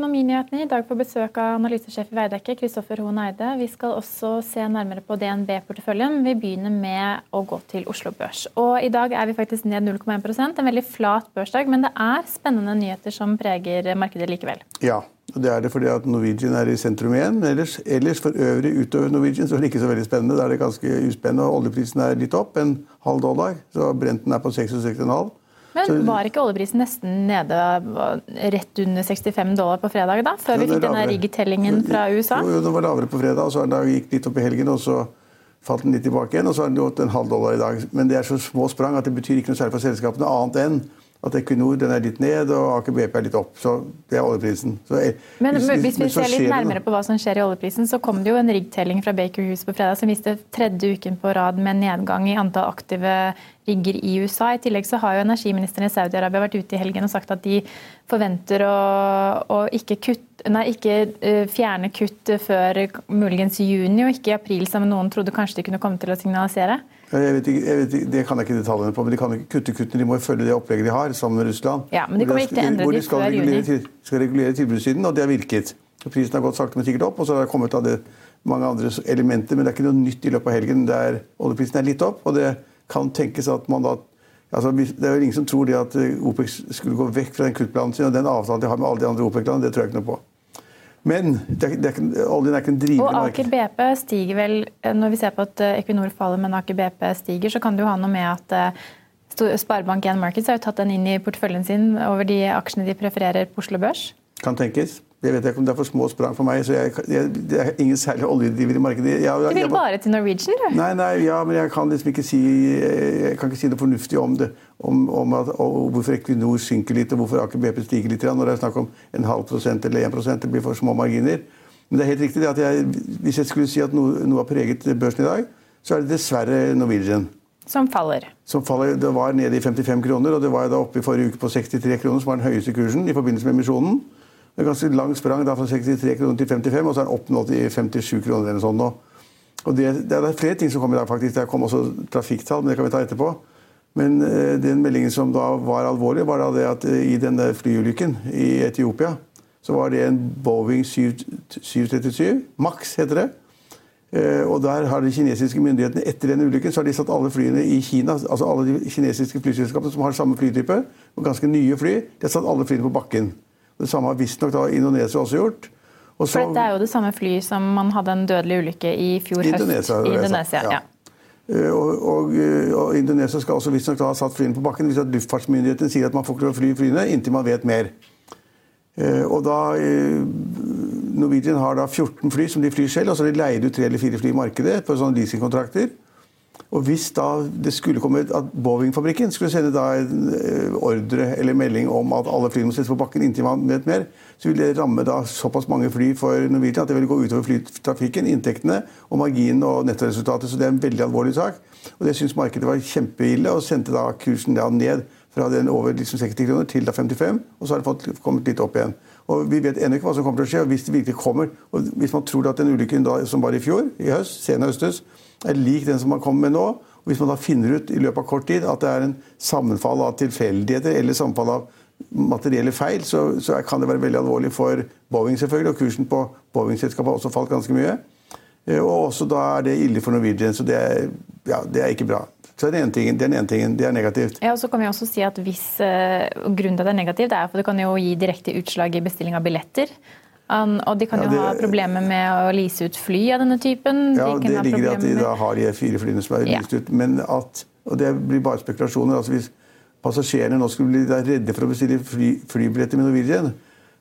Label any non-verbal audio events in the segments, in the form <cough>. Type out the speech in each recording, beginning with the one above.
Økonominyhetene. I dag på besøk av analysesjef i Veidekke, Kristoffer Hoen Eide. Vi skal også se nærmere på DNB-porteføljen. Vi begynner med å gå til Oslo Børs. Og I dag er vi faktisk ned 0,1% En veldig flat børsdag, men det er spennende nyheter som preger markedet likevel. Ja, det er det fordi at Norwegian er i sentrum igjen. Ellers, ellers for øvrig utover Norwegian så er det ikke så veldig spennende. Da er det ganske uspennende. Oljeprisen er litt opp, en halv dollar. Så Brenten er på 66,5. Men var ikke oljeprisen nesten nede rett under 65 dollar på fredag, da? Før vi fikk denne riggetellingen fra USA? Jo, jo, den var lavere på fredag, og så den gikk litt opp i helgen. og så falt den litt tilbake igjen, og så har den gått en halv dollar i dag. Men det er så små sprang at det betyr ikke noe særlig for selskapene, annet enn at Equinor den er litt ned, og Aker BP er litt opp. Så det er oljeprisen. Så, Men hvis vi hvis vi ser litt nærmere på hva som skjer i oljeprisen, så kom det jo en riggtelling fra Baker Hughes på fredag som viste tredje uken på rad med nedgang i antall aktive rigger i USA. I tillegg så har jo energiministeren i Saudi-Arabia vært ute i helgen og sagt at de forventer å, å ikke, kutt, nei, ikke eh, fjerne kutt før muligens i juni, og ikke i april, som noen trodde kanskje de kunne komme til å signalisere. Jeg vet ikke, jeg vet ikke, det kan jeg ikke detaljene på, men de kan ikke kutte kuttene. De må følge det opplegget de har sammen med Russland. Ja, men de kommer ikke til å endre Hvor de skal før regulere, juni. skal regulere tilbudssiden, og det har virket. Prisen har gått sakte, men sikkert opp, og så har det kommet av det mange andre elementer. Men det er ikke noe nytt i løpet av helgen. Det er, oljeprisen er litt opp, og det kan tenkes at man da altså, Det er jo ingen som tror det at eh, OPEC skulle gå vekk fra den kuttplanen sin og den avtalen de har med alle de andre OPEC-landene. Det tror jeg ikke noe på. Men det er, det er oljen er ikke en drivende Og Aker BP stiger vel Når vi ser på at eh, Equinor faller, men Aker BP stiger, så kan det jo ha noe med at eh, Sparebank1 Markets har jo tatt den inn i porteføljen sin over de aksjene de prefererer på Oslo Børs. Kan tenkes. Det vet jeg ikke om det er for små sprang for meg. så jeg, jeg, Det er ingen særlig oljedriver i markedet. Jeg, Du jeg, vil bare til Norwegian, du. Nei, nei, ja, men jeg kan liksom ikke si kan ikke si noe fornuftig om det. Om, om at, hvorfor Equinor synker litt, og hvorfor Aker BP stiger litt. Når det er snakk om en halv prosent eller en prosent, det blir for små marginer. Men det er helt riktig at hvis jeg skulle si at noe, noe har preget børsen i dag, så er det dessverre Norwegian. Som faller. Som faller, det var nede i 55 kroner, og det var da oppe i forrige uke på 63 kroner, som var den høyeste kursen i forbindelse med emisjonen. Det er ganske lang sprang da fra 63 kroner til 55, og så er den opp nå til 57 kroner. eller sånn nå. Og det, det er flere ting som kom i dag, faktisk. Det kom også trafikktall, men det kan vi ta etterpå. Men eh, den meldingen som da var alvorlig, var da det at eh, i denne flyulykken i Etiopia, så var det en Boeing 7, 737, Max heter det. Eh, Og der har de kinesiske myndighetene etter den ulykken så har de satt alle flyene i Kina, altså alle de kinesiske flyselskapene som har samme flytype, og ganske nye fly, de har satt alle flyene på bakken. Det samme har visstnok Indonesia også gjort. Og så- For dette er jo det samme fly som man hadde en dødelig ulykke i fjor høst. Indonesia, I Indonesia ja. Eh, Og, og, eh, og Indonesia skal også visstnok ha satt flyene på bakken hvis at luftfartsmyndighetene sier at man får ikke lov å fly flyene inntil man vet mer. Eh, Og da, Norwegian har da 14 fly som de flyr selv, og så har de leid ut tre eller fire fly i markedet på sånne leasingkontrakter. Og hvis da det skulle komme at Boeing-fabrikken skulle sende da en eh, ordre eller melding om at alle flyene må settes på bakken inntil man vet mer, så vil det ramme da såpass mange fly for Norwegian at det vil gå utover flytrafikken, inntektene og marginen og nettoresultatet. Så det er en veldig alvorlig sak. Og det syns markedet var kjempeille, og sendte da kursen da ned fra den over liksom 60 kroner til da 55, og så har det fått kommet litt opp igjen. Og Vi vet ennå ikke hva som kommer til å skje. og Hvis det virkelig kommer, og hvis man tror at den ulykken da, som var i fjor, i høst, sen høstes, er lik den som man kommer med nå, og hvis man da finner ut i løpet av kort tid at det er en sammenfall av tilfeldigheter eller sammenfall av materielle feil, så, så kan det være veldig alvorlig for Boeing, selvfølgelig. Og kursen på Boeing-selskapet har også falt ganske mye. Eh, Og også da er det ille for Norwegian, så det er, ja, det er ikke bra. Så det er den ene tingen, den ene tingen, det er negativt. Ja, og så kan vi også si at hvis, eh, Grunnen til at det er negativt, er for det kan jo gi direkte utslag i bestilling av billetter. Um, og de kan Ja, jo ha problemer med å lease ut fly av denne typen. Ja, de Det ligger i at de da har de fire flyene som er Ja. lyst ut. Men at, og det blir bare spekulasjoner. altså Hvis passasjerene nå skulle bli redde for å bestille fly, flybilletter med Norwegian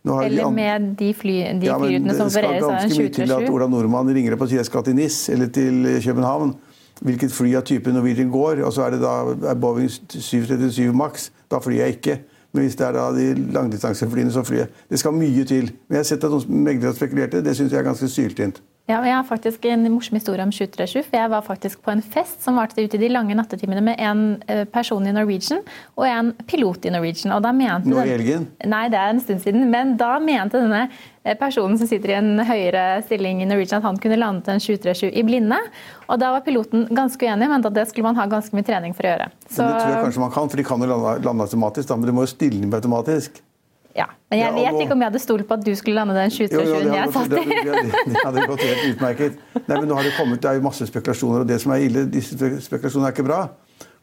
nå har de Eller an- med de, fly, de Ja, flyrutene som Det skal opereres av en ganske mye til at Ola Nordmann ringer opp og sier jeg skal til NIS eller til København. Hvilket fly av typen Norwegian går, og så er det da er Boeing 737 Max. Da flyr jeg ikke. Men hvis det er da de langdistanseflyene, så flyr. Det skal mye til. Men jeg har sett at noen meglere har spekulert. Det syns jeg er ganske syltynt. Ja, jeg har faktisk en morsom historie om 737. Jeg var faktisk på en fest som varte ut i de lange nattetimene med en eh, person i Norwegian og en pilot i Norwegian. Og da mente Nå i helgen? Nei, det er en stund siden. Men da mente denne eh, personen som sitter i en høyere stilling i Norwegian at han kunne lande en 737 i blinde. Og da var piloten ganske uenig men at det skulle man ha ganske mye trening for å gjøre. Så, Men det tror jeg kanskje man kan, for de kan jo lande, lande automatisk. Da, men du må jo stille dem automatisk. Ja. Men jeg vet ikke om jeg hadde stolt på at du skulle lande den Jo, jo, 737-en jeg satt i. det hadde gått helt utmerket. Nei, men nå har Det kommet, det er jo masse spekulasjoner, og det som er ille, disse spekulasjonene er ikke bra.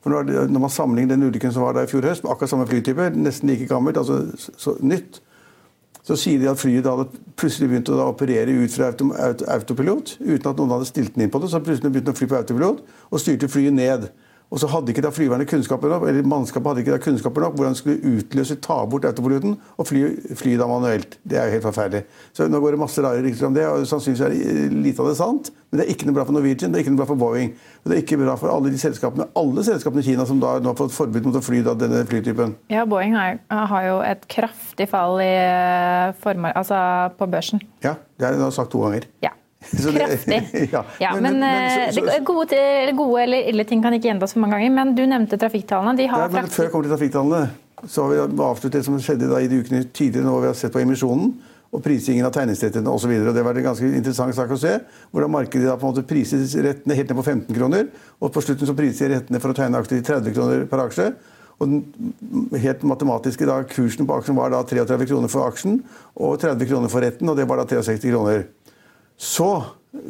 For når, man sammenligner den ulykken som var der i fjor høst, med akkurat samme flytype, nesten like gammelt, altså så, nytt, så sier de at flyet da hadde plutselig begynt å operere ut fra auto, auto, autopilot, uten at noen hadde stilt den inn på det. Så plutselig begynt å fly på autopilot, og styrte flyet ned. Og så hadde ikke da flyverne kunnskaper nok, eller mannskapet hadde ikke da kunnskaper nok hvordan de skulle utløse, ta bort autopiloten og fly, fly da manuelt. Det er jo helt forferdelig. Så nå går det masse rare rykter om det, og sannsynligvis er det lite av det sant. Men det er ikke noe bra for Norwegian, det er ikke noe bra for Boeing. Og det er ikke bra for alle de selskapene, alle selskapene i Kina som da nå har fått forbud mot å fly da denne flytypen. Ja, Boeing har, har jo et kraftig fall i eh, altså på børsen. Ja, det har jeg sagt to ganger. Ja. <laughs> Så Kraftig. <laughs> ja. Ja, Men- men, men- men eh, så- så- gode, eller gode eller ille ting kan ikke gjentas for mange ganger. Men du nevnte trafikktallene. De har men før jeg kommer til trafikktallene, så har vi avsluttet det som skjedde i de ukene tidligere, nå vi har sett på emisjonen og prisingen av tegningsrettene osv. Det var en ganske interessant sak å se. Hvordan markedet da på en måte priser rettene helt ned på 15 kroner. Og på slutten så priser de rettene for å tegne aksjer til 30 kroner per aksje. Og den helt matematiske da, kursen på aksjen var da 33 kroner for aksjen og 30 kroner for retten, og det var da 63 kroner. Så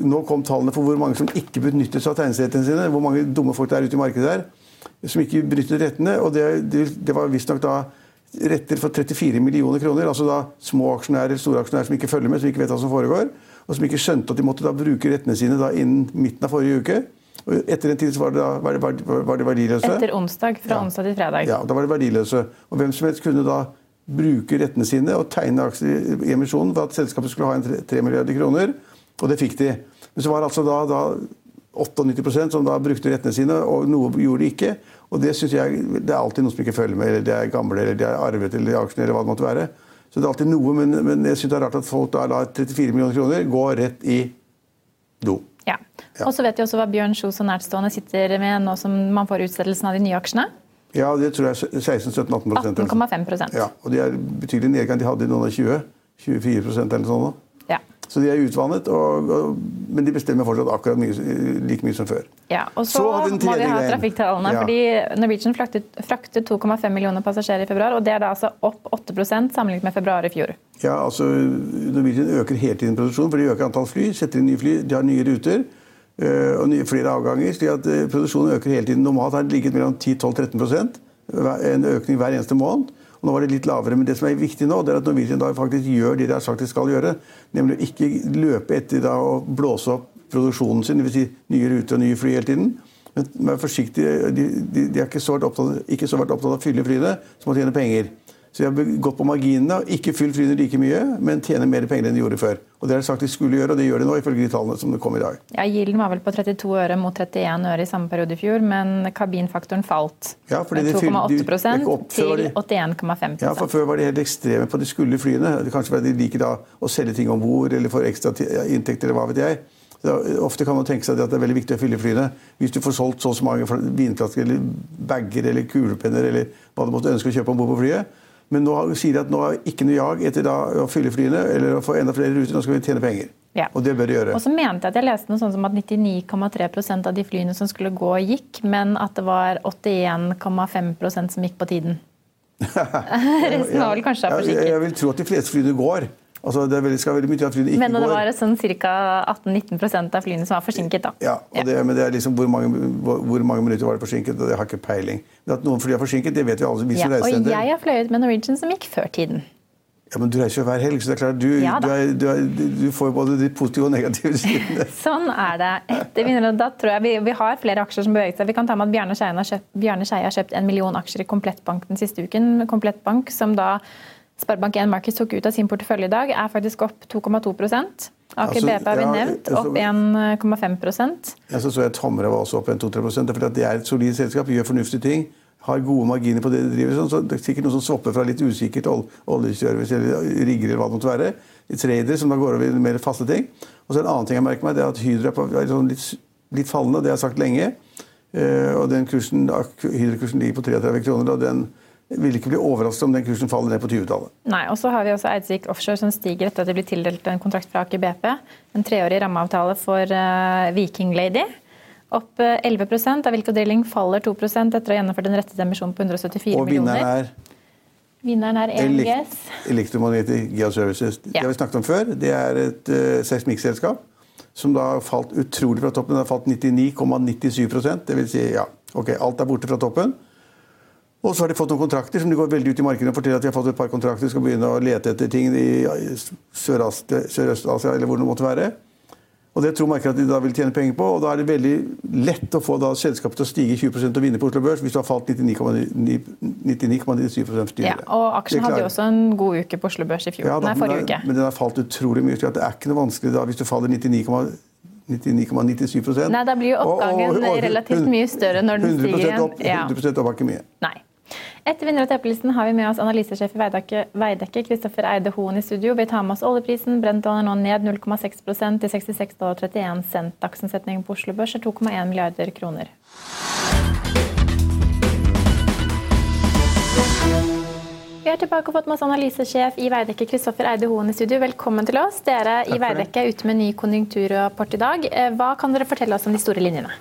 nå kom tallene for hvor mange som ikke benyttet seg av tegningsrettene sine. Hvor mange dumme folk det er ute i markedet der som ikke benyttet rettene. Og det, det, det var visstnok da retter for 34 millioner kroner. Altså da små aksjonærer store aksjonærer som ikke følger med, som ikke vet hva som foregår. Og som ikke skjønte at de måtte da bruke rettene sine da innen midten av forrige uke. Og etter en tid så var, det da, var, det, var det verdiløse. Etter onsdag, fra Ja. onsdag til fredag. Ja, da var det verdiløse. Og hvem som helst kunne da bruke rettene sine og tegne aksjer i emisjonen for at selskapet skulle ha en 3 milliarder kroner. Og det fikk de. Men så var det altså da, da 98% som da brukte rettene sine, og noe gjorde de ikke. Og det synes jeg, det er alltid noen som ikke følger med, eller de er gamle, eller de er arvet, eller de er eller hva det måtte være. Så det er alltid noe, men, men jeg synes det er rart at folk da lar 34 millioner kroner gå rett i do. Ja. Og så vet vi også hva Bjørn Kjos og nærstående sitter med nå som man får utsettelsen av de nye aksjene. Ja, det tror jeg er 16-17-18 18,5 Ja, og de er betydelig nedgang. De hadde noen av 20. 24% eller. Ja. Så de er utvannet, og, og, men de bestemmer fortsatt akkurat mye, like mye som før. Ja, og så, Så har vi den må vi ha trafikktallene. Ja. fordi Norwegian fraktet, fraktet 2,5 millioner passasjerer i februar, og det er da altså opp 8% sammenlignet med februar i fjor. Ja, altså Norwegian øker hele tiden produksjonen, for de øker antall fly, setter inn nye fly, de har nye ruter øh, og nye, flere avganger. slik at øh, produksjonen øker hele tiden. Normalt har det ligget mellom 10-12-13% en økning hver eneste måned. Nå var det litt lavere, men det som er viktig nå, det er at Norwegian da faktisk gjør det de har sagt de skal gjøre. Nemlig å ikke løpe etter da å blåse opp produksjonen sin, dvs. Si nye ruter og nye fly hele tiden. Men vær forsiktig, de, de, de har ikke så opptatt, ikke så vært opptatt av å fylle flyene som å tjene penger. Så de har gått på marginene og ikke fylt flyene like mye, men tjener mer penger enn de gjorde før. Og Det har de sagt de skulle gjøre, og det gjør de nå, ifølge de tallene som det kom i dag. Ja, Gilden var vel på 32 øre mot 31 øre i samme periode i fjor, men kabinfaktoren falt. Ja, fordi Med de fyll- 2,8 det er ikke opp- før var til de- 81,5 Ja, for Før var de helt ekstreme på de skulle flyene. Kanskje fordi de liker da å selge ting om bord eller får ekstra inntekter. eller hva vet jeg. Så ofte kan man tenke seg at det er veldig viktig å fylle flyene. Hvis du får solgt så mange fl- vinflasker eller bager eller kulepenner eller hva du måtte ønske å kjøpe om bord på flyet. Men nå sier de at nå er ikke noe jag etter å fylle flyene eller å få enda flere ruter. Nå skal vi tjene penger. Ja. Og det bør de gjøre. Og så mente jeg at jeg leste noe sånn som at 99,3% av de flyene som skulle gå, gikk, men at det var 81,5% som gikk på tiden. <laughs> <laughs> Resten var vel kanskje av jeg, jeg vil tro at de fleste flyene går. Altså, det veldig, skal veldig mye til at flyene ikke Men det går. var sånn ca. 18-19% av flyene som var forsinket, da. Ja, og det, men det er liksom hvor mange, hvor, mange minutter var det forsinket, og det har ikke peiling. Men at noen fly er forsinket, det vet vi alle vi Ja, som og reiser jeg har fløyet med Norwegian som gikk før tiden. Ja, men du reiser jo hver helg, så det er klart du, Ja du, er, du, er, du får både de positive og negative <laughs> sidene. Sånn er det. Etter vinner, da tror jeg vi, vi har flere aksjer som beveget seg. Vi kan ta med at Bjarne Skeie har, har kjøpt en million aksjer i Komplettbank den siste uken. Komplettbank, som da Sparebank1 Markets tok ut av sin portefølje i dag, er faktisk opp 2,2 Aker Altså, BP har vi ja, nevnt, opp 1,5% Ja, så så jeg Tomra var også opp en 2-3 Det er fordi at det er et solid selskap, gjør fornuftige ting. Har gode marginer på det de driver. Sånn, så det er sikkert noen som swapper fra litt usikkert ol- oljeservice eller rigger eller hva det måtte være. Litt tradere som da går over i mer faste ting. Og så en annen ting jeg merker meg, det er at Hydro er, på, sånn litt, litt fallende. Det har jeg sagt lenge. Eh, og den kursen, Hydro-kursen ligger på 33 kroner. og den vil ikke bli overrasket om den kursen faller ned på 20-tallet. Nei, og så har vi også Eidsvik Offshore som stiger etter at det blir tildelt en kontrakt fra Aker BP. En treårig rammeavtale for uh, Viking Lady. Opp eh, 11% Avilco Drilling faller 2 etter å ha gjennomført en rettet emisjon på 174 Og vinneren millioner. er Vinneren er EMGS. Elektromagnetic Geoservices. Det Ja. har vi snakket om før. Det er et uh, seismikkselskap som da har falt utrolig fra toppen. Det har falt 99,97% Det vil si, ja, ok, alt er borte fra toppen. Og så har de fått noen kontrakter som de går veldig ut i markedet og forteller at de har fått et par kontrakter, skal begynne å lete etter ting i Sørøst- Sørøst-Asia eller hvor det måtte være. Og det tror markedet at de da vil tjene penger på, og da er det veldig lett å få da selskapet til å stige 20% og vinne på Oslo Børs hvis du har falt 99,97 for tidligere. Ja, og aksjen hadde jo også en god uke på Oslo Børs i fjor. ja, da, Nei, forrige uke. Men den har falt utrolig mye. Det er ikke noe vanskelig da hvis du faller 99,97 99,97 Nei, da blir jo Og- og- oppgangen og- relativt mye større når den 100 stiger. Opp, 100 opp er ikke mye. Nei. Etter vinner- og teppelisten har vi med oss analysesjef i Veidekke, Veidekke Kristoffer Eide Hoen i studio. Vi tar med oss oljeprisen. Brentoljen er nå ned 0,6% til 66,31 cent. Dagsomsetningen på Oslo Børs er 2,1 milliarder kroner. Vi er tilbake og fått med oss analysesjef i Veidekke Kristoffer Eide Hoen i studio. Velkommen til oss. Dere i Veidekke er ute med en ny konjunkturrapport i dag. Eh, Hva kan dere fortelle oss om de store linjene?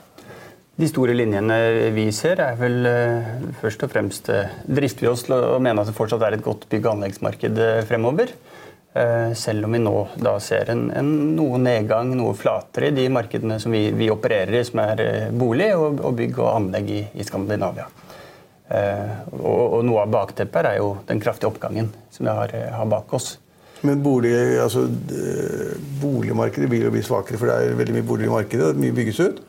De store linjene vi ser, er vel eh, først og fremst drister drifter vi oss til å mene at det fortsatt er et godt bygg- og anleggsmarked eh, fremover. Eh, Selv om vi nå da ser en, en noe nedgang, noe flatere i de markedene som vi, vi opererer i, som er eh, bolig og, og bygg og anlegg i, i Skandinavia. Eh, Og, og noe av bakteppet er jo den kraftige oppgangen som vi har, eh, har bak oss. Men bolig, altså, boligmarkedet vil jo bli svakere, for det er veldig mye boliger i markedet. Mye bygges ut.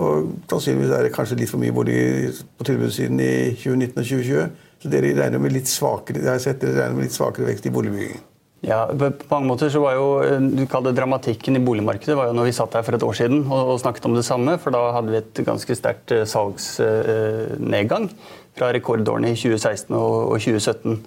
Og sannsynligvis er det kanskje litt for mye boliger på tilbudssiden i 2019 og 2020. Så dere regner med litt svakere, jeg har sett dere regner med litt svakere vekst i boligbyggingen. Ja, på mange måter så var jo eh, du det dramatikken i boligmarkedet var jo når vi satt her for et år siden og, og snakket om det samme. For da hadde vi et ganske sterkt eh, salgsnedgang fra rekordårene i 2016 og, og 2017.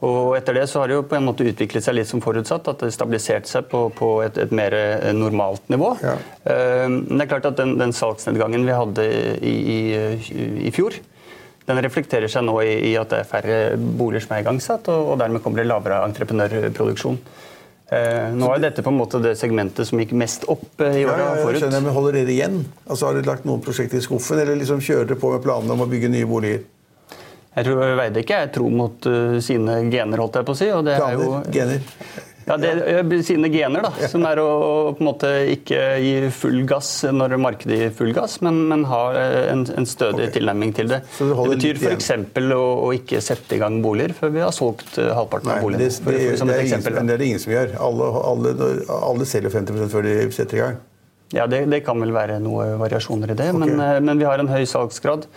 Og etter det så har det jo på en måte utviklet seg litt som forutsatt, at det stabiliserte seg på, på et, et mer eh, normalt nivå. Ja. Eh, Men det er klart at den, den salgsnedgangen vi hadde i, i, i fjor, den reflekterer seg nå i, i at det er færre boliger som er igangsatt, og, og dermed kommer det lavere entreprenørproduksjon. Eh, nå er dette på en måte det segmentet som gikk mest opp eh, i Ja, åra ja, jeg forut. skjønner, men Holder dere igjen? Altså Har dere lagt noen prosjekter i skuffen, eller liksom kjører dere på med planene om å bygge nye boliger? Jeg tror Veidekke er tro mot uh, sine gener, holdt jeg på å si. Og det er jo, Gener? Ja, det sine gener, da. Som er å, på en måte ikke gi full gass når markedet gir full gass, men, men ha eh, en, en stødig okay. tilnærming til det. Så det Det betyr f.eks. Å, å ikke sette i gang boliger før vi har solgt eh, halvparten Nei, av boligene. det, det, for- det, er ingen, men det er det ingen som gjør. Alle, alle, alle selger 50 før de setter i gang. Ja, det, det kan vel være noe variasjoner i det, okay. men, men vi har en høy salgsgrad.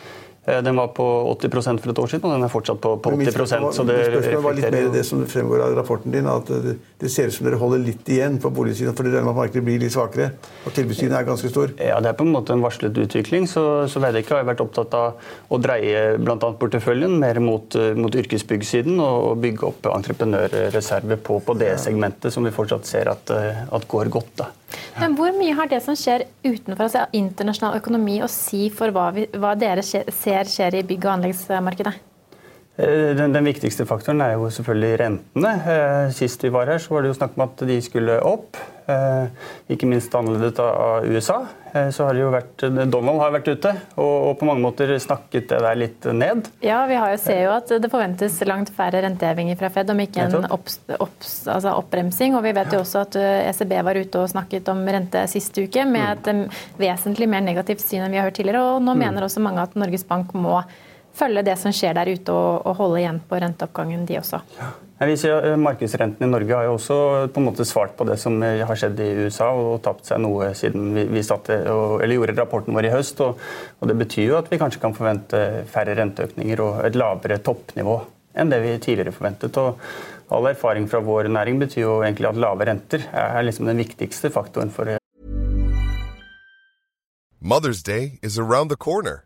Eh, Den var på 80 for et år siden, og den er fortsatt på, på 80 spørsmål, så det mitt spørsmål var litt mer det som fremgår av rapporten din, at det, det ser ut som dere holder litt igjen på boligsiden, for dere regner med at markedet blir litt svakere, og tilbudssiden er ganske stor. ja, Det er på en måte en varslet utvikling. så, så Veidekke har vært opptatt av å dreie annet porteføljen mer mot, eh, mot yrkesbyggsiden og, og bygge opp entreprenørreserve på, på det segmentet som vi fortsatt ser at, eh, at går godt. da. Men hvor mye har det som skjer utenfor altså internasjonal økonomi å si for hva, vi, hva dere ser skjer i bygg- og anleggsmarkedet? Eh, den, den, viktigste faktoren er jo selvfølgelig rentene. Eh, sist vi var her, så var det jo snakk om at de skulle opp. Eh, ikke minst annerledes av USA. Så har det jo vært, Donald har vært ute og, og, på mange måter snakket det der litt ned. Ja, vi jo, ser jo at det forventes langt færre rentehevinger fra Fed, om ikke en opps, opps, altså oppbremsing. Og vi vet jo også at ECB var ute og snakket om rente sist uke med et vesentlig mer negativt syn enn vi har hørt tidligere. Og nå mm. mener også mange at Norges Bank må følge det som skjer der ute og, og holde igjen på renteoppgangen, de også. Ja. Vi ser eh, Markedsrenten i Norge har jo også på en måte svart på det som eh, har skjedd i USA, og tapt seg noe siden vi, vi satte, og, eller gjorde rapporten vår i høst. Og, og, Det betyr jo at vi kanskje kan forvente færre renteøkninger og et lavere toppnivå enn det vi tidligere forventet. Og All erfaring fra vår næring betyr jo egentlig at lave renter er liksom den viktigste faktoren for Mother's Day is around the corner.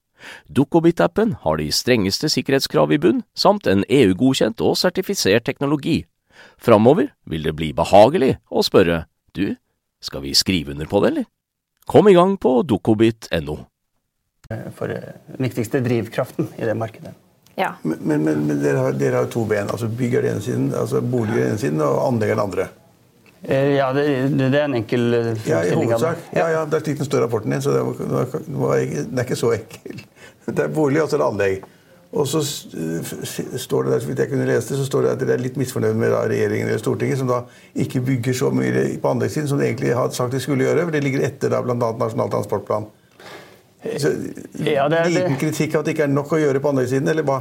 Dukkobit-appen har de strengeste sikkerhetskrav i bunn, samt en EU-godkjent og sertifisert teknologi. Framover vil det bli behagelig å spørre du, skal vi skrive under på det, eller? Kom i gang på dukkobit.no. For den eh, viktigste drivkraften i det markedet. Ja. Men, men, men, men dere, har, dere, har, to ben. altså Bygger den ene siden, altså boliger den ene siden, og anlegger den andre. Eh, ja, det, det, er en enkel eh, ja, i hovedsak. Ja, ja, Det er slik den står i rapporten din, så det, var, det er ikke så enkel. Det er bolig, og så er det anlegg. Og så står det der, så vidt jeg kunne lese det, så står det at dere er litt misfornøyd med regjeringen eller Stortinget, som da ikke bygger så mye på anleggssiden som de egentlig har sagt de skulle gjøre. For det ligger etter da bl.a. Nasjonal transportplan. Så, ja, det er, liten kritikk av at det ikke er nok å gjøre på anleggssiden, eller hva?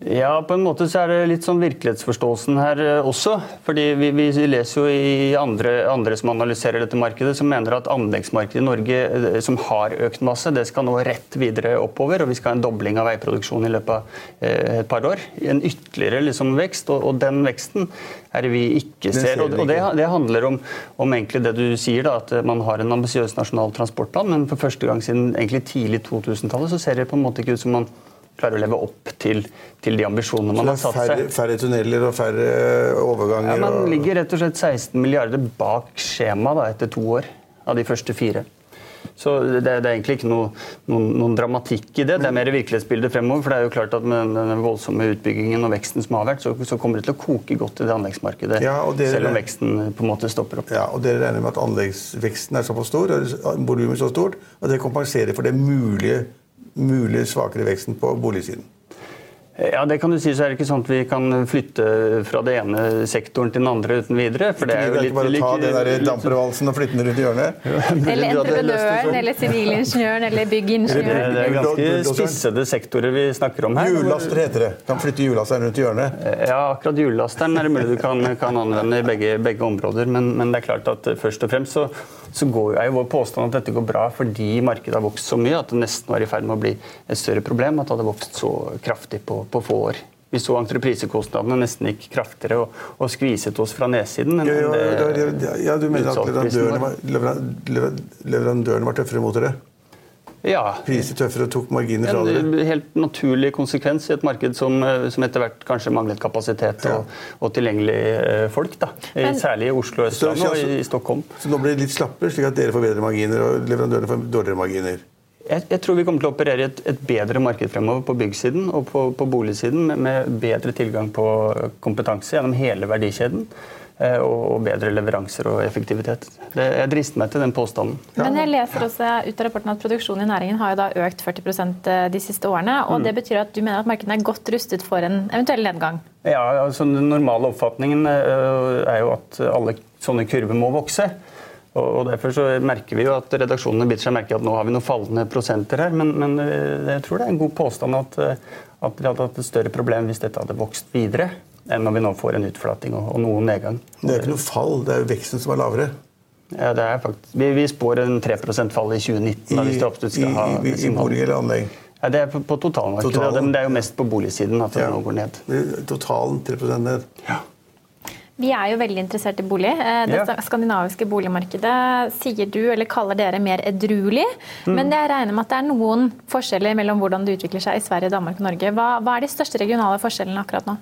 Ja, på en måte så er det litt sånn virkelighetsforståelsen her eh, også. Fordi vi, vi leser jo i andre, andre, som analyserer dette markedet, som mener at anleggsmarkedet i Norge, eh, som har økt masse, det skal nå rett videre oppover. Og vi skal ha en dobling av veiproduksjon i løpet av eh, et par år. En ytterligere liksom, vekst. Og, og, den veksten er det vi ikke ser. Og, og det, det, handler om, om, egentlig det du sier, da, at man har en ambisiøs nasjonal transportplan, men for første gang siden egentlig tidlig 2000-tallet så ser det på en måte ikke ut som man klarer å leve opp til, til de ambisjonene man har satt seg. Færre, færre tunneler og færre overganger? Ja, Man ligger rett og slett 16 milliarder bak skjemaet etter to år av de første fire. Så det, det, er egentlig ikke noe, noen, noen, dramatikk i det. Det er mer virkelighetsbildet fremover. For det er jo klart at med den voldsomme utbyggingen og veksten som har vært, så, så kommer det til å koke godt i det anleggsmarkedet. Ja, dere, selv om veksten på en måte stopper opp. Ja, og Dere regner med at anleggsveksten er såpass stor, og volumet så stort, at det kompenserer for det mulige mulig svakere veksten på boligsiden? Ja, det kan du si, så er det ikke sånn at vi kan flytte fra det ene sektoren til den andre uten videre. for det er jo litt... Bare ta den der dampervalsen og flytte den rundt i hjørnet? Eller entreprenøren, eller sivilingeniøren, eller byggingeniøren. Det er ganske spissede sektorer vi snakker om her. Hjullaster heter det. Kan flytte hjullasteren rundt i hjørnet? Ja, akkurat hjullasteren er det mulig du kan, kan anvende i begge, begge områder. Men, men, det er klart at først og fremst så, så går, er jo vår påstand at dette går bra fordi markedet har vokst så mye at det nesten var i ferd med å bli et større problem. At det hadde vokst så kraftig på på få år. Vi så entreprisekostnadene nesten gikk kraftigere og, og skviset oss fra nedsiden. enn ja, ja, ja, ja, du mener at leverandørene var, leverandørene var tøffere mot dere? Ja. priser tøffere og tok marginer fra dere? En helt naturlig konsekvens i et marked som, som etter hvert kanskje manglet kapasitet Ja. og, og tilgjengelige eh, folk. Da. Men- Særlig i Oslo Østlandet og i, i Stockholm. Så nå blir det litt slappere, slik at dere får bedre marginer og leverandørene får dårligere marginer? Jeg, jeg tror vi kommer til å operere i et, et bedre marked fremover på byggsiden og på, på boligsiden, med, med bedre tilgang på kompetanse gjennom hele verdikjeden. eh, Og, og bedre leveranser og effektivitet. Det, jeg drister meg til den påstanden. Men jeg leser også ut av rapporten at produksjonen i næringen har jo da økt 40% de siste årene. og Det betyr at du mener at markedet er godt rustet for en eventuell nedgang? Ja, altså Den normale oppfatningen øh, er jo at alle sånne kurver må vokse. Og Derfor så merker vi jo at redaksjonene biter seg merke at nå har vi noen fallende prosenter her. Men, men øh, jeg tror det er en god påstand at, øh, at vi hadde hatt et større problem hvis dette hadde vokst videre, enn når vi nå får en utflating og, og noe nedgang. Det er ikke noe fall, det er jo veksten som er lavere. Ja, det er faktisk, vi, vi spår en 3% fall i 2019 da, hvis det absolutt skal ha i, i, i bolig eller anlegg. Ja, det er på, på totalmarkedet, Totalen. men det er jo mest på boligsiden at det Ja. nå går ned. Totalen 3 ned. Vi er jo veldig interessert i bolig. Eh, Det yeah. skandinaviske boligmarkedet sier du, eller kaller dere, mer edruelig. Men jeg regner med at det er noen forskjeller mellom hvordan det utvikler seg i Sverige, Danmark og Norge. Hva, hva er de største regionale forskjellene akkurat nå?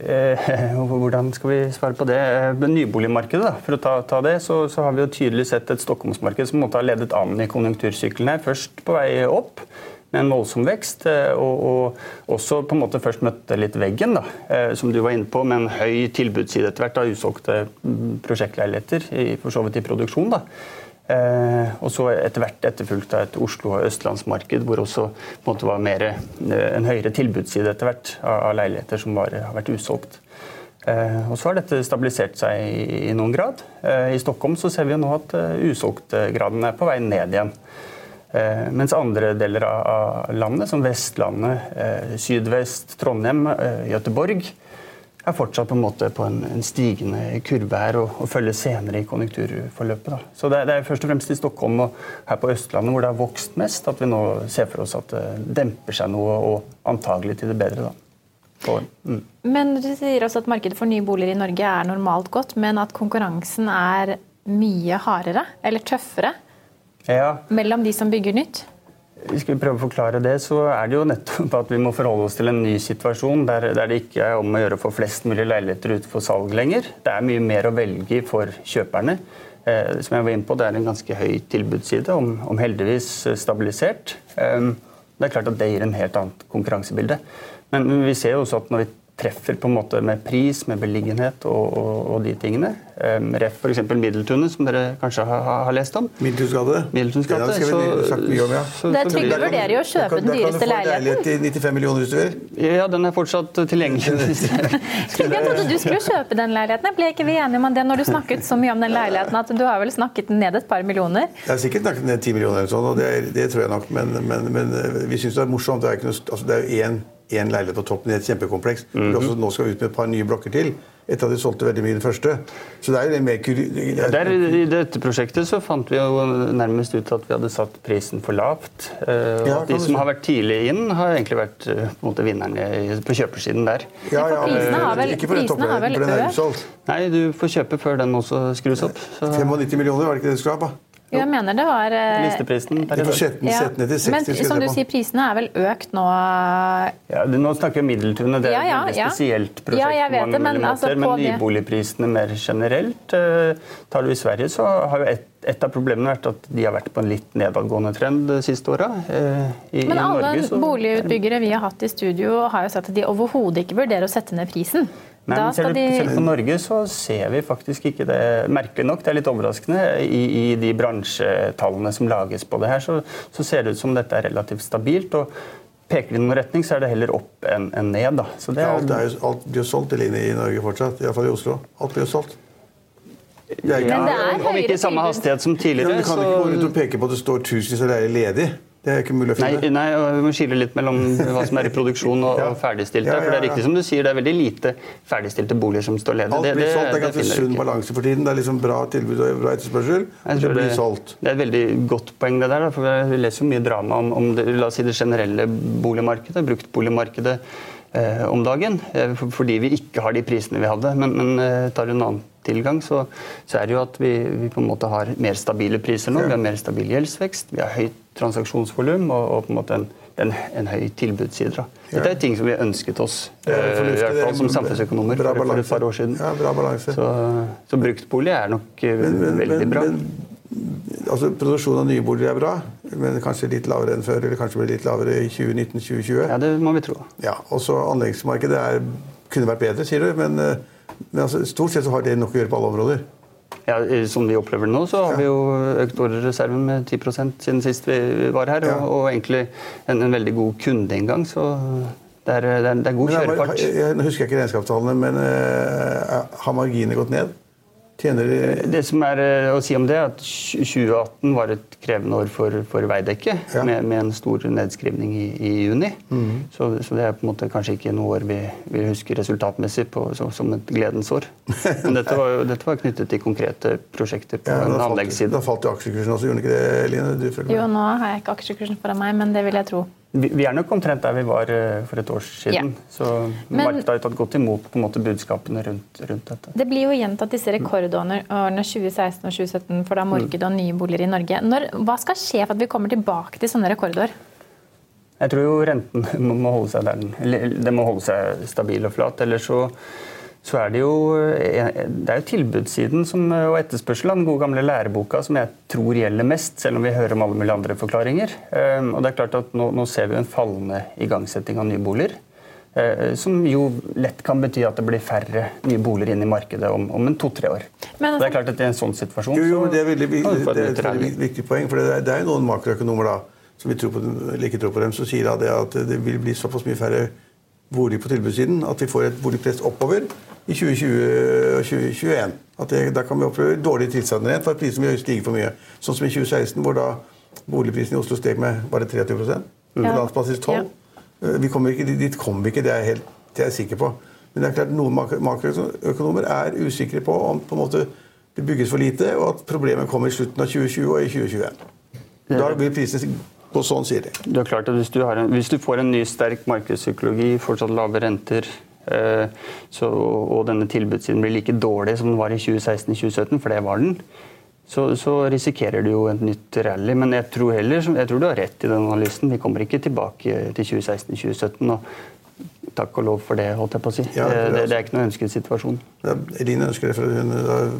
Eh, <laughs> Hvordan skal vi svare på det? Eh, Nyboligmarkedet, da, for å ta, ta det, så, så har vi jo tydelig sett et Stockholmsmarked som måtte ha ledet an i konjunktursykkelen her. Først på vei opp med en voldsom vekst, eh, og, og også på en måte først møtte litt veggen, da, eh, som du var inne på, med en høy tilbudsside etter hvert av usolgte mm, prosjektleiligheter, for så vidt i produksjon. da. Eh, og så etter hvert etterfulgt av et Oslo- og østlandsmarked, hvor også på en måte var mer, eh, en høyere tilbudsside etter hvert av, av leiligheter som var, har vært usolgt. Eh, og så har dette stabilisert seg i, i noen grad. Eh, I Stockholm så ser vi jo nå at uh, usolgtgraden er på vei ned igjen. Eh, mens andre deler av, landet, som Vestlandet, eh, Sydvest, Trondheim, eh, Göteborg, er fortsatt på en måte på en, en stigende kurve her og, og følger senere i konjunkturforløpet. Da. Så det, det er først og fremst i Stockholm og her på Østlandet hvor det har vokst mest, at vi nå ser for oss at det demper seg noe, og antagelig til det bedre. da. Mm. Men du sier også at markedet for nye boliger i Norge er normalt godt, men at konkurransen er mye hardere, eller tøffere, Ja, mellom de som bygger nytt. Skal vi prøve å forklare det, så er det jo nettopp at vi må forholde oss til en ny situasjon der, der det ikke er om å gjøre å få flest mulig leiligheter ut for salg lenger. Det er mye mer å velge i for kjøperne. Eh, som jeg var inne på, Det er en ganske høy tilbudsside, om, om heldigvis stabilisert. Eh, det er klart at det gir en helt annet konkurransebilde. Men, men vi ser jo også at når vi treffer på en måte med pris, med beliggenhet og, og, og de tingene um, Ref f.eks. Middeltunet, som dere kanskje har, har lest om. Middeltunsgade. Middeltuns Det, ja. så- Det er Trygve vurderer jo å kjøpe den dyreste leiligheten. da kan du få leilighet til 95 millioner hvis du vil. Ja, den er fortsatt tilgjengelig. <laughs> Trygve, jeg trodde du skulle kjøpe den leiligheten. Jeg Ble ikke vi enige om det når du snakket så mye om den leiligheten at du har vel snakket den ned et par millioner? Jeg har sikkert snakket ned 10 millioner, eller sånn, og det, det tror jeg nok, men, men, men eh, vi syns det er morsomt. Det er, altså, jo én, én leilighet på toppen i et kjempekompleks. Mm -hmm. også nå skal ut med et par nye blokker til, etter at de solgte veldig mye i den første. Så det er jo det mer kuri... det er- Der, I dette prosjektet så fant vi jo nærmest ut at vi hadde satt prisen for lavt. eh, Og Ja, at de som har vært tidlig inn, har egentlig vært eh, på en måte vinnerne på kjøpersiden der. Ja, ja, prisene har vel- ikke for den toppen, har vel for den er økt? utsolgt. Nei, du får kjøpe før den også skrus opp. Så 95 millioner, var det ikke det du skulle ha? Jo, jeg mener det var eh, listeprisen per i dag. ja. sette ned til 60. Men som du sier, prisene er vel økt nå Ja, det- nå snakker vi om Middeltunet, det er Ja, ja, et spesielt prosjekt. Ja, jeg på vet mange det, men altså på men nyboligprisene mer generelt eh, Tar du i Sverige, så har jo et, et av problemene vært at de har vært på en litt nedadgående trend de siste åra. Eh, i, Men i alle Norge, så- boligutbyggere vi har hatt i studio, har jo sagt at de overhodet ikke vurderer å sette ned prisen. Nei, men ser du de selv på Norge, så ser vi faktisk ikke det. Merkelig nok, det er litt overraskende. I, i de bransjetallene som lages på det her, så, så ser det ut som dette er relativt stabilt. og Peker det i noen retning, så er det heller opp enn en ned. Da. Så det Ja, er, alt, er jo, alt blir jo solgt til linje i Norge fortsatt, iallfall i Oslo. Alt blir jo solgt. Det er ikke, ja, Men det er om ikke i samme hastighet som ja, tidligere, men du kan ikke gå rundt og peke på at det står tusenvis av leier ledig. Det er ikke mulig å finne. nei, nei vi må skille litt mellom hva som er i produksjon og, <laughs> Ja. og ferdigstilte. Ja, ja, For det er riktig som du sier, det er veldig lite ferdigstilte boliger som står ledige. Alt blir solgt. Det er ganske sunn balanse for tiden. Det er liksom bra tilbud og bra etterspørsel. Det, Det blir solgt. Det er et veldig godt poeng, det der. for Vi leser jo mye drama om, om det, la oss si det generelle boligmarkedet, bruktboligmarkedet eh, om dagen. Eh, fordi vi ikke har de prisene vi hadde. Men, men eh, tar du en annen kreditttilgang, så, så, er det jo at vi, vi, på en måte har mer stabile priser nå. Vi har mer stabil gjeldsvekst, vi har høyt transaksjonsvolum og, og, på en måte en, en, en høy tilbudsside. Dette er ting som vi ønsket oss, ja, i hvert fall som samfunnsøkonomer, for, for, et par år siden. Ja, bra balanse. Så, så bruktbolig er nok men, men, veldig bra. Men, altså Produksjon av nye boliger er bra, men kanskje litt lavere enn før. Eller kanskje blir litt lavere i 2019-2020. Ja, det må vi tro. Ja, og så Anleggsmarkedet er, kunne vært bedre, sier du. Men, eh, men altså, stort sett så har det nok å gjøre på alle områder. Ja, Som vi opplever nå, så har vi jo økt ordrereserven med 10% siden sist vi var her. Og, og, egentlig en, en, veldig god kundeinngang. Så det er, det er, det er god kjørefart. Nå husker jeg ikke regnskapstallene, men uh, har marginene gått ned? Tjener de Det som er eh, å si om det, er at 2018 var et krevende år for, for Veidekke, ja. med, med, en stor nedskrivning i, i juni. Mm. Så, så, det er på en måte kanskje ikke noe år vi, vi husker resultatmessig på, så, som et gledens år. Men dette var, dette var, knyttet til konkrete prosjekter på ja, en anleggsside. Da falt jo aksjekursen også, gjorde den ikke det, Line? jo, nå har jeg ikke aksjekursen foran meg, men det vil jeg tro. Vi, er nok omtrent der vi var eh, for et år siden. Ja. Så markedet har tatt godt imot måte budskapene rundt, rundt, dette. Det blir jo gjentatt disse rekordårene 2016 og 2017 for da markedet og nye boliger i Norge. Når, hva skal skje for at vi kommer tilbake til sånne rekordår? Jeg tror jo renten <laughs> må holde seg der den. Må holde seg stabil og flat. Ellers så så er det jo, eh, det er jo tilbudssiden som, eh, og etterspørsel av den gode gamle læreboka som jeg tror gjelder mest, selv om vi hører om alle mulige andre forklaringer. Ehm, og det er klart at Nå, nå ser vi en fallende igangsetting av nye boliger. Eh, som jo lett kan bety at det blir færre nye boliger inn i markedet om, om en to-tre år. Men, det er klart at i en sånn situasjon jo, jo, Det er veldig, det er et veldig viktig poeng. for Det er, det er noen makroøkonomer da, som vi tror på, ikke tror på dem, som sier det at det vil bli såpass mye færre boliger på tilbudssiden at vi får et boligpress oppover i 2020 og 2021. At det, da kan vi oppleve dårlige tilstander igjen for at prisene vil stige for mye. Sånn som i 2016, hvor da boligprisen i Oslo steg med bare 23 På ja. landsbasis 12 ja. Vi kommer ikke, dit kommer vi ikke, det er, helt, det er jeg sikker på. Men det er klart noen makroøkonomer er usikre på om på en måte det bygges for lite, og at problemet kommer i slutten av 2020 og i 2021. Da vil prisen gå sånn, sier de. Det er klart at hvis du, en, hvis du får en ny sterk markedspsykologi, fortsatt lave renter, Eh, så, og denne tilbudssiden blir like dårlig som den var i 2016-2017, for det var den, så, så, risikerer du jo et nytt rally. Men jeg tror heller, jeg tror du har rett i den analysen. Vi kommer ikke tilbake til 2016-2017. og Takk og lov for det, holdt jeg på å si. Ja, det, det, det, er ikke noen ønsket situasjon. Ja, Eline ønsker det, for hun,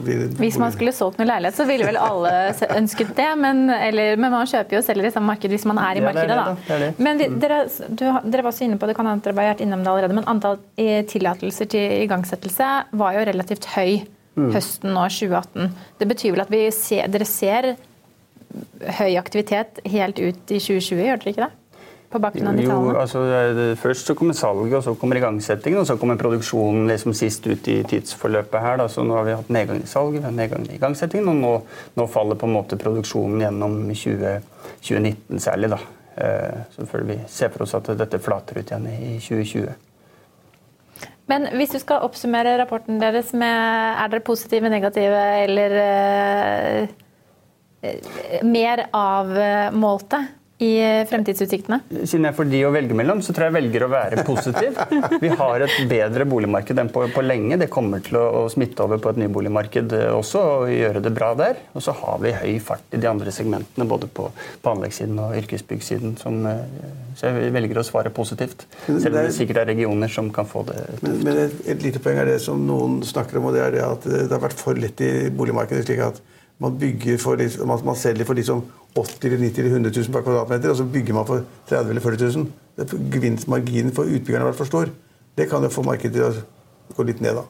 det Hvis man skulle solgt noen leilighet, så ville vel alle <laughs> ønsket det. Men, eller, men, man kjøper jo og selger i samme marked hvis man er i markedet, da. da. Men vi, dere, du, dere, var også inne på det, kan hende dere vært innom det allerede, men antall tillatelser til igangsettelse var jo relativt høy mm. høsten nå 2018. Det betyr vel at ser, dere ser høy aktivitet helt ut i 2020, gjør dere ikke det? På bakgrunn av de tallene? Jo, altså, først så kommer salget, og så kommer igangsettingen, og så kommer produksjonen liksom sist ut i tidsforløpet her. Da. Så nå har vi hatt nedgang i salget, vi har nedgang i igangsettingen, og nå, nå, faller på en måte produksjonen gjennom 20, 2019 særlig. Da. Eh, så føler vi ser for oss at dette flater ut igjen i 2020. Men hvis du skal oppsummere rapporten deres med Er dere positive, negative eller uh, mer avmålte? I fremtidsutsiktene? Siden jeg får de å velge mellom, så tror jeg jeg velger å være positiv. <laughs> Vi har et bedre boligmarked enn på, på lenge. Det kommer til å, å, smitte over på et nyboligmarked også og gjøre det bra der. Og så har vi høy fart i de andre segmentene, både på, på anleggssiden og yrkesbyggsiden. Som, eh, så jeg velger å svare positivt. Selv om det sikkert er regioner som kan få det tøft. Men, men et, et, lite poeng er det som noen snakker om, og det er det at det har vært for lett i boligmarkedet. slik at man, bygger man, man selger for liksom 80 eller 90 eller 100 000 per kvadratmeter, og så bygger man for 30 eller 40 000. Gevinstmarginen for utbyggerne har vært for stor. Det kan jo få markedet til å gå litt ned, da.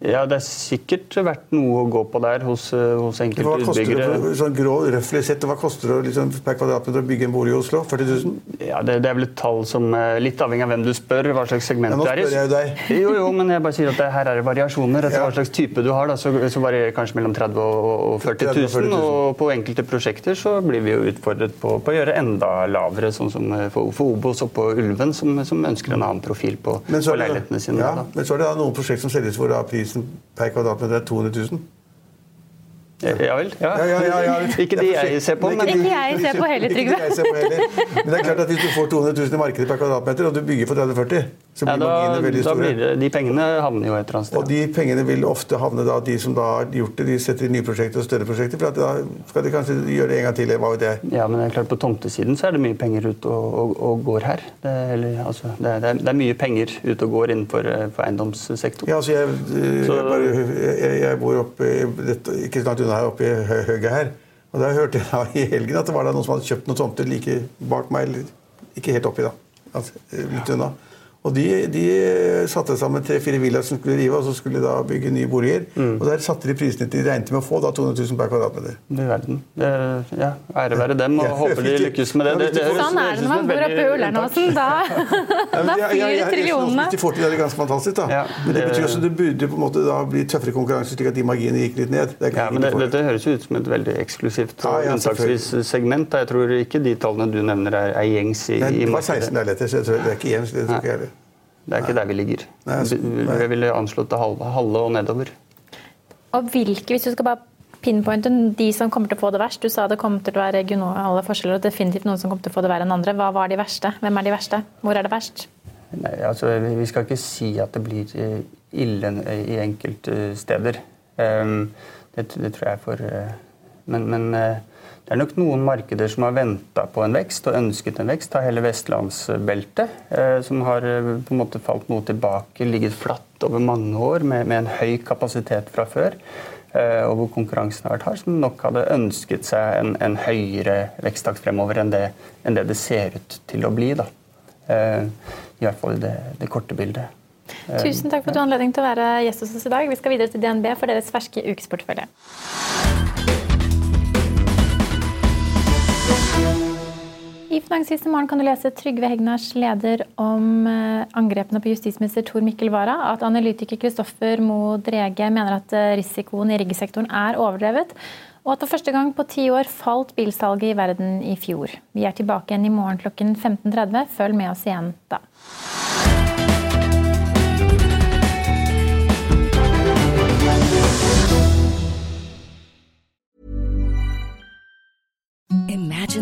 Ja, Det er sikkert vært noe å gå på der hos, eh, hos enkelte utbyggere. Det, sånn grå, røffelig sett, Hva koster det liksom, per kvadratmeter å bygge en bolig i Oslo? 40 000? Ja, det, det, er vel et tall som Litt avhengig av hvem du spør, hva slags segment ja, det er i. Jeg jo deg. <laughs> Jo, jo, men jeg bare sier at det, her er det variasjoner. Etter ja. hva slags type du har, da, så, så varierer kanskje mellom 30 og 40 000. 40 000. Og på enkelte prosjekter så blir vi jo utfordret på, på å gjøre enda lavere, sånn som for, for Obos og på Ulven, som, som, ønsker en annen profil på, på leilighetene sine. Ja, men så er det da noen prosjekter som selges hvor da prisen per kvadratmeter kvadratmeter er 200 000. Ja vel. Ja. Ja, ja, <laughs> ikke de jeg ser på, men Ikke jeg ser på heller, Trygve. Men det er klart at hvis du får 200 000 i markedet per kvadratmeter, og du bygger for 30-40, så Ja, da, marginene veldig da blir det, de pengene havner jo et eller annet sted. Og de pengene vil ofte havne da de som da har gjort det, de setter i nye prosjekter og større prosjekter. For da skal de kanskje gjøre det en gang til. Hva vet jeg. Ja, men det er klart På tomtesiden så er det mye penger ute og, og, og går her. Det, er- eller, altså, det, er, det, er, mye penger ute og går innenfor eh, eiendomssektoren. Ja, altså jeg, eh, Så- jeg, bare, jeg, jeg bor oppe, ikke så langt unna her, oppe i hø- her. Og da hørte jeg da i helgen at det var noen som hadde kjøpt noen tomter like bak meg. eller Ikke helt oppi, da. Altså, litt unna. Og de, de satte sammen tre-fire villaer som skulle rive, og så skulle de da bygge nye boliger. Og der satte de prisene til de regnet med å få da 200 000 per kvadratmeter. Du verden. Ja, ære være dem, og Ja, håper de lykkes med det. det, det høres- Sånn er det når man bor oppe i Ullernåsen. Da, <laughs> da Ja, ja, ja, flyr trillionene. Hvis de får til det, er det ganske fantastisk. da. Ja, Men det det- betyr også at det burde på en måte da bli tøffere konkurranse, slik at de marginene gikk litt ned. Det Ja, men det, Dette høres jo ut som et veldig eksklusivt Ja, og ja, unntaksvis segment. da. Jeg tror ikke de tallene du nevner, er, er gjengs i, Nei, i det var 16 leiligheter, så jeg tror det er ikke jevnt. Det tror ikke jeg heller. Det er ikke der vi ligger. Jeg ville anslått det halve, halve og nedover. Og hvilke, hvis du skal bare pinpointe de som kommer til å få det verst Du sa det kommer til å være regionale forskjeller og definitivt noen som kommer til å få det verre enn andre. Hva var de verste? Hvem er de verste? Hvor er det verst? Nei, altså, vi vi skal ikke si at det blir eh, ille i enkelte steder. Ehm, Det, det tror jeg er for eh, Men, men eh, det er nok noen markeder som har venta på en vekst og ønsket en vekst. Ta hele vestlandsbeltet, eh, som har eh, på en måte falt noe tilbake, ligget flatt over mange år med, med en høy kapasitet fra før. eh, Og hvor konkurransen har vært hard, som nok hadde ønsket seg en, en høyere veksttakt fremover enn det, enn det det ser ut til å bli. da. I hvert fall i det, det korte bildet. Tusen takk for at du har anledning til å være gjest hos oss i dag. Vi skal videre til DNB for deres ferske ukesportefølje. I i morgen kan du lese Trygve Hegnars leder om eh, angrepene på justisminister Tor Mikkel Wara, at analytiker Kristoffer Mo Drege mener at eh, risikoen i riggsektoren er overdrevet, og at for første gang på ti år falt bilsalget i verden i fjor. Vi er tilbake igjen i morgen klokken 15.30. Følg med oss igjen da.